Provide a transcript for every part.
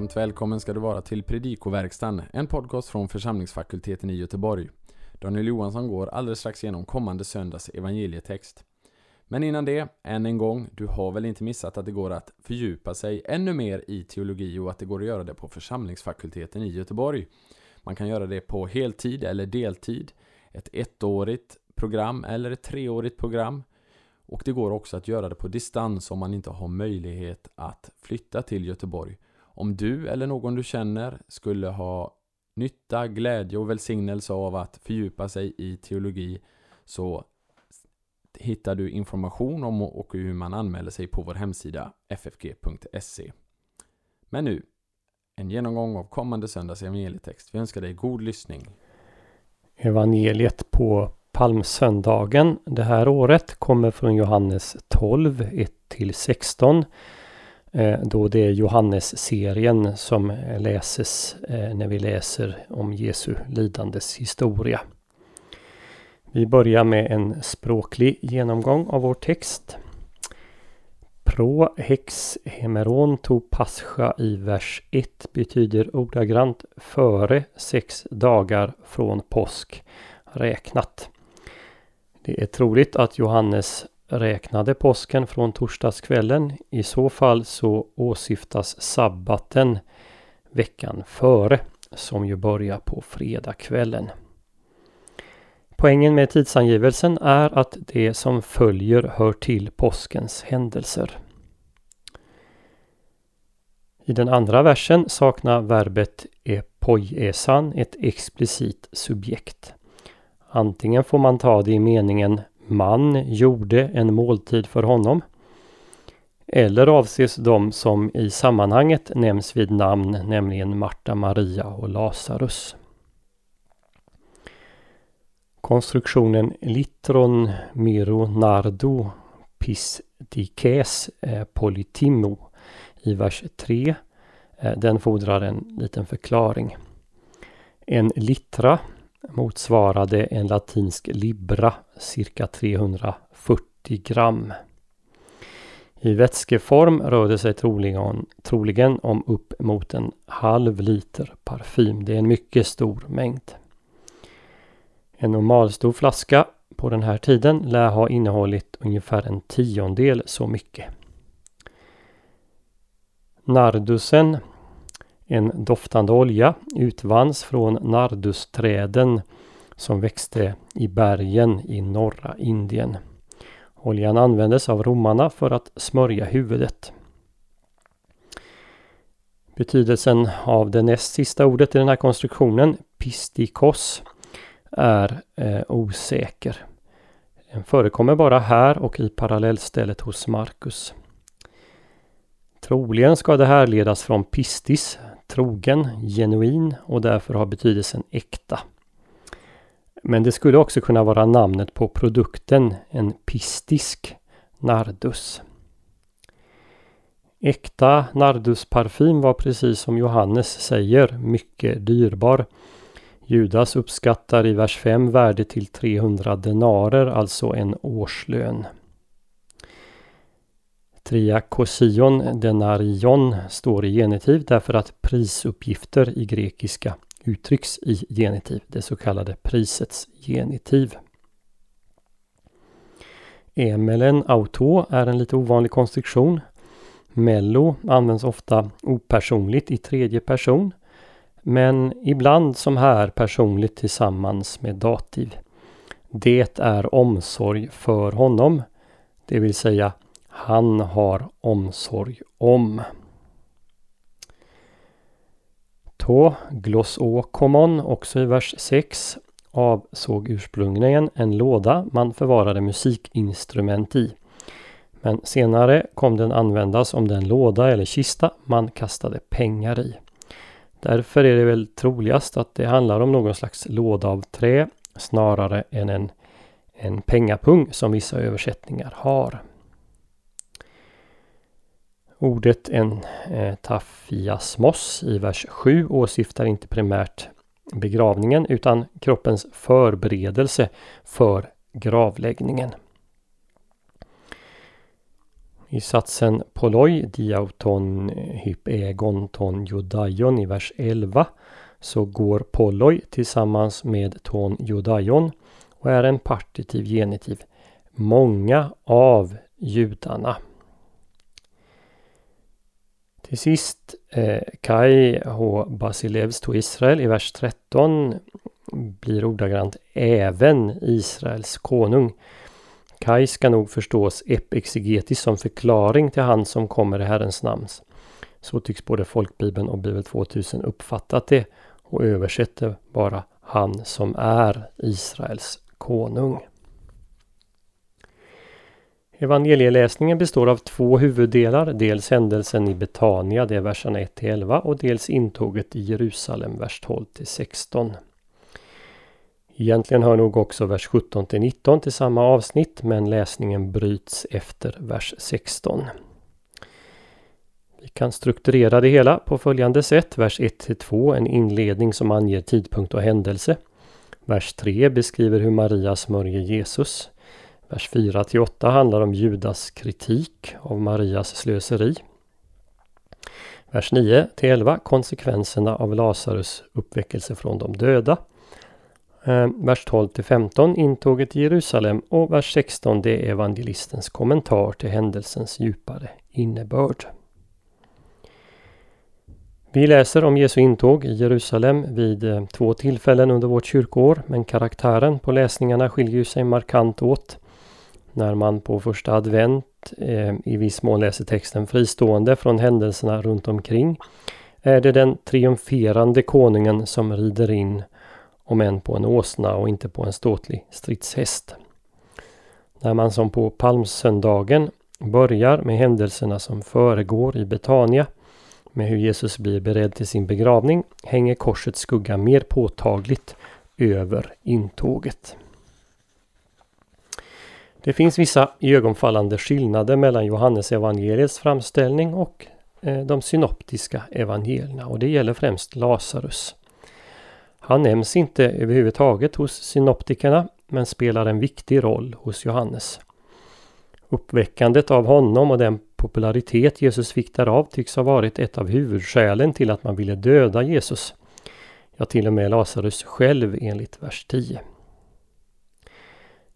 Varmt välkommen ska du vara till Predikoverkstan, en podcast från församlingsfakulteten i Göteborg. Daniel Johansson går alldeles strax igenom kommande söndags evangelietext. Men innan det, än en gång, du har väl inte missat att det går att fördjupa sig ännu mer i teologi och att det går att göra det på församlingsfakulteten i Göteborg. Man kan göra det på heltid eller deltid, ett ettårigt program eller ett treårigt program. Och det går också att göra det på distans om man inte har möjlighet att flytta till Göteborg. Om du eller någon du känner skulle ha nytta, glädje och välsignelse av att fördjupa sig i teologi så hittar du information om och hur man anmäler sig på vår hemsida ffg.se. Men nu, en genomgång av kommande söndags evangelietext. Vi önskar dig god lyssning. Evangeliet på palmsöndagen det här året kommer från Johannes 12, 1-16. Eh, då det är Johannes-serien som läses eh, när vi läser om Jesu lidandes historia. Vi börjar med en språklig genomgång av vår text. Pro hex hemeron to pascha i vers 1 betyder ordagrant före sex dagar från påsk räknat. Det är troligt att Johannes räknade påsken från torsdagskvällen. I så fall så åsyftas sabbaten veckan före som ju börjar på fredagskvällen. Poängen med tidsangivelsen är att det som följer hör till påskens händelser. I den andra versen saknar verbet epoiesan ett explicit subjekt. Antingen får man ta det i meningen man gjorde en måltid för honom. Eller avses de som i sammanhanget nämns vid namn, nämligen Marta, Maria och Lazarus. Konstruktionen litron miro nardo pisdikes dikes, polytimo i vers 3. Eh, den fordrar en liten förklaring. En litra motsvarade en latinsk libra, cirka 340 gram. I vätskeform rör det sig troligen, troligen om upp mot en halv liter parfym. Det är en mycket stor mängd. En normalstor flaska på den här tiden lär ha innehållit ungefär en tiondel så mycket. Nardusen en doftande olja utvanns från nardusträden som växte i bergen i norra Indien. Oljan användes av romarna för att smörja huvudet. Betydelsen av det näst sista ordet i den här konstruktionen, pistikos, är eh, osäker. Den förekommer bara här och i parallellstället hos Markus. Troligen ska det här ledas från pistis trogen, genuin och därför har betydelsen äkta. Men det skulle också kunna vara namnet på produkten, en pistisk nardus. Äkta nardusparfym var precis som Johannes säger mycket dyrbar. Judas uppskattar i vers 5 värdet till 300 denarer, alltså en årslön. Triakosion denarion står i genitiv därför att prisuppgifter i grekiska uttrycks i genitiv, det så kallade prisets genitiv. Emelen auto är en lite ovanlig konstruktion. Mello används ofta opersonligt i tredje person. Men ibland som här personligt tillsammans med dativ. Det är omsorg för honom. Det vill säga han har omsorg om. Tå gloss också i vers 6, avsåg ursprungligen en låda man förvarade musikinstrument i. Men senare kom den användas om den låda eller kista man kastade pengar i. Därför är det väl troligast att det handlar om någon slags låda av trä snarare än en, en pengapung som vissa översättningar har. Ordet en eh, tafiasmos i vers 7 åsyftar inte primärt begravningen utan kroppens förberedelse för gravläggningen. I satsen poloi diauton hypegon ton judaion i vers 11 så går poloi tillsammans med ton judaion och är en partitiv genitiv. Många av judarna. Till sist eh, Kai H. Basilevs to Israel i vers 13 blir ordagrant även Israels konung. Kai ska nog förstås epexegetiskt som förklaring till han som kommer i Herrens namns. Så tycks både folkbibeln och Bibel 2000 uppfattat det och översätter bara han som är Israels konung. Evangelieläsningen består av två huvuddelar. Dels händelsen i Betania, det är verserna 1-11 och dels intåget i Jerusalem, vers 12-16. Egentligen hör nog också vers 17 19 till samma avsnitt men läsningen bryts efter vers 16. Vi kan strukturera det hela på följande sätt. Vers 1-2 en inledning som anger tidpunkt och händelse. Vers 3 beskriver hur Maria smörjer Jesus. Vers 4-8 handlar om Judas kritik av Marias slöseri. Vers 9-11 konsekvenserna av Lazarus uppväckelse från de döda. Eh, vers 12 15 intåget i Jerusalem och vers 16 det är evangelistens kommentar till händelsens djupare innebörd. Vi läser om Jesu intåg i Jerusalem vid eh, två tillfällen under vårt kyrkoår men karaktären på läsningarna skiljer sig markant åt. När man på första advent eh, i viss mån läser texten fristående från händelserna runt omkring är det den triumferande konungen som rider in om än på en åsna och inte på en ståtlig stridshäst. När man som på palmsöndagen börjar med händelserna som föregår i Betania med hur Jesus blir beredd till sin begravning hänger korsets skugga mer påtagligt över intåget. Det finns vissa ögonfallande skillnader mellan Johannes evangeliets framställning och eh, de synoptiska evangelierna och det gäller främst Lazarus. Han nämns inte överhuvudtaget hos synoptikerna men spelar en viktig roll hos Johannes. Uppväckandet av honom och den popularitet Jesus fick därav tycks ha varit ett av huvudskälen till att man ville döda Jesus. Ja, till och med Lazarus själv enligt vers 10.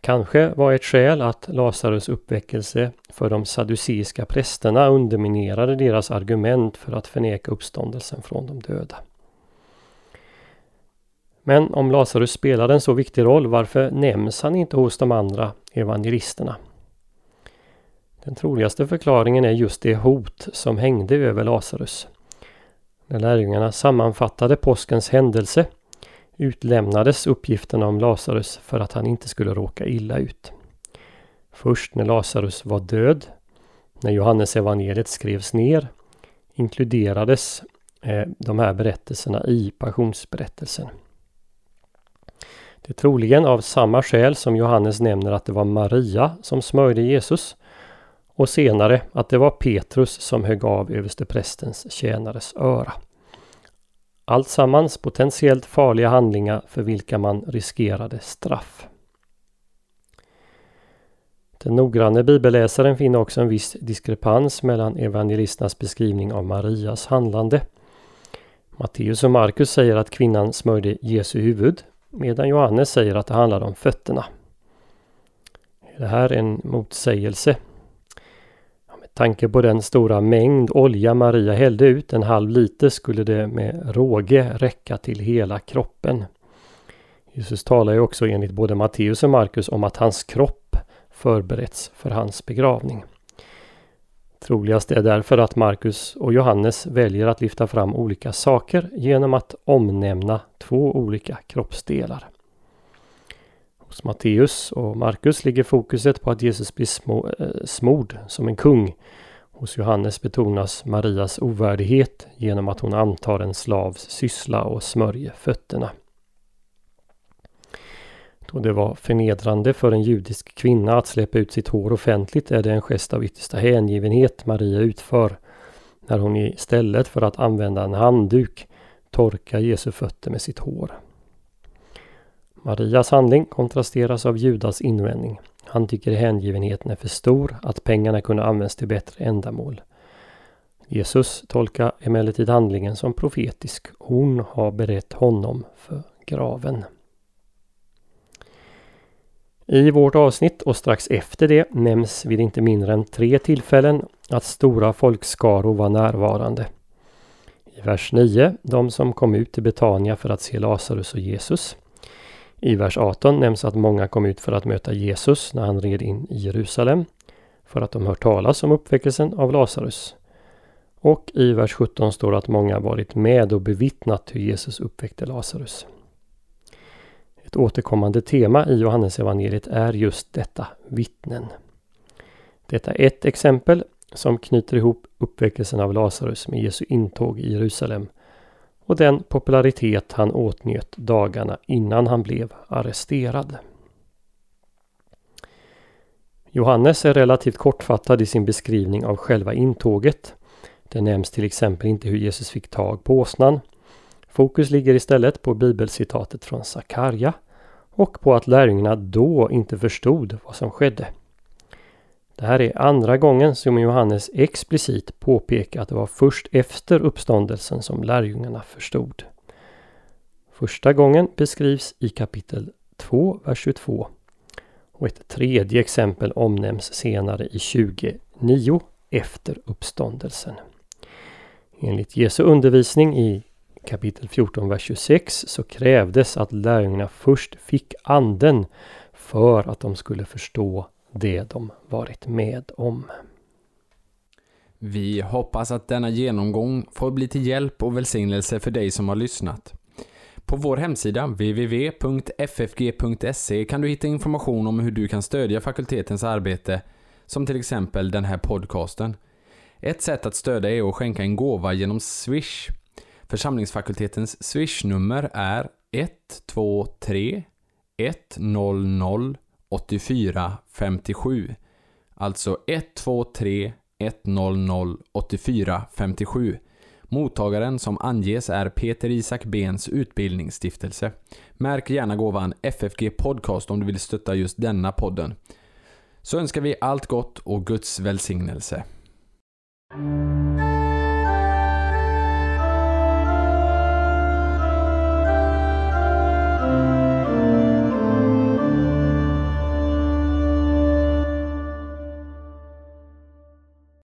Kanske var ett skäl att Lazarus uppväckelse för de saduceiska prästerna underminerade deras argument för att förneka uppståndelsen från de döda. Men om Lazarus spelade en så viktig roll, varför nämns han inte hos de andra evangelisterna? Den troligaste förklaringen är just det hot som hängde över Lazarus. När lärjungarna sammanfattade påskens händelse utlämnades uppgifterna om Lazarus för att han inte skulle råka illa ut. Först när Lazarus var död, när Johannes evangeliet skrevs ner, inkluderades eh, de här berättelserna i passionsberättelsen. Det är troligen av samma skäl som Johannes nämner att det var Maria som smörjde Jesus och senare att det var Petrus som högg av översteprästens tjänares öra. Alltsammans potentiellt farliga handlingar för vilka man riskerade straff. Den noggranne bibelläsaren finner också en viss diskrepans mellan evangelisternas beskrivning av Marias handlande. Matteus och Markus säger att kvinnan smörjde Jesu huvud medan Johannes säger att det handlade om fötterna. Det här är en motsägelse tanke på den stora mängd olja Maria hällde ut, en halv liter, skulle det med råge räcka till hela kroppen. Jesus talar ju också enligt både Matteus och Markus om att hans kropp förberetts för hans begravning. Troligast är därför att Markus och Johannes väljer att lyfta fram olika saker genom att omnämna två olika kroppsdelar. Hos Matteus och Markus ligger fokuset på att Jesus blir små, eh, smord som en kung. Hos Johannes betonas Marias ovärdighet genom att hon antar en slavs syssla och smörjer fötterna. Då det var förnedrande för en judisk kvinna att släppa ut sitt hår offentligt är det en gest av yttersta hängivenhet Maria utför när hon istället för att använda en handduk torkar Jesu fötter med sitt hår. Marias handling kontrasteras av Judas invändning. Han tycker hängivenheten är för stor, att pengarna kunde använts till bättre ändamål. Jesus tolkar emellertid handlingen som profetisk. Hon har berett honom för graven. I vårt avsnitt och strax efter det nämns vid inte mindre än tre tillfällen att stora folkskaror var närvarande. I vers 9, de som kom ut till Betania för att se Lazarus och Jesus. I vers 18 nämns att många kom ut för att möta Jesus när han red in i Jerusalem, för att de hört talas om uppväckelsen av Lazarus. Och i vers 17 står det att många varit med och bevittnat hur Jesus uppväckte Lazarus. Ett återkommande tema i Johannesevangeliet är just detta, vittnen. Detta är ett exempel som knyter ihop uppväckelsen av Lazarus med Jesu intåg i Jerusalem och den popularitet han åtnjöt dagarna innan han blev arresterad. Johannes är relativt kortfattad i sin beskrivning av själva intåget. Det nämns till exempel inte hur Jesus fick tag på åsnan. Fokus ligger istället på bibelcitatet från Sakarja och på att lärjungarna då inte förstod vad som skedde. Det här är andra gången som Johannes explicit påpekar att det var först efter uppståndelsen som lärjungarna förstod. Första gången beskrivs i kapitel 2, vers 22. Och ett tredje exempel omnämns senare i 29 efter uppståndelsen. Enligt Jesu undervisning i kapitel 14, vers 26 så krävdes att lärjungarna först fick anden för att de skulle förstå det de varit med om. Vi hoppas att denna genomgång får bli till hjälp och välsignelse för dig som har lyssnat. På vår hemsida www.ffg.se kan du hitta information om hur du kan stödja fakultetens arbete, som till exempel den här podcasten. Ett sätt att stödja är att skänka en gåva genom Swish. Församlingsfakultetens Swish-nummer är 123 100 84 57. Alltså 123 100 84 57. Mottagaren som anges är Peter Isak Bens utbildningsstiftelse. Märk gärna gåvan FFG Podcast om du vill stötta just denna podden. Så önskar vi allt gott och Guds välsignelse.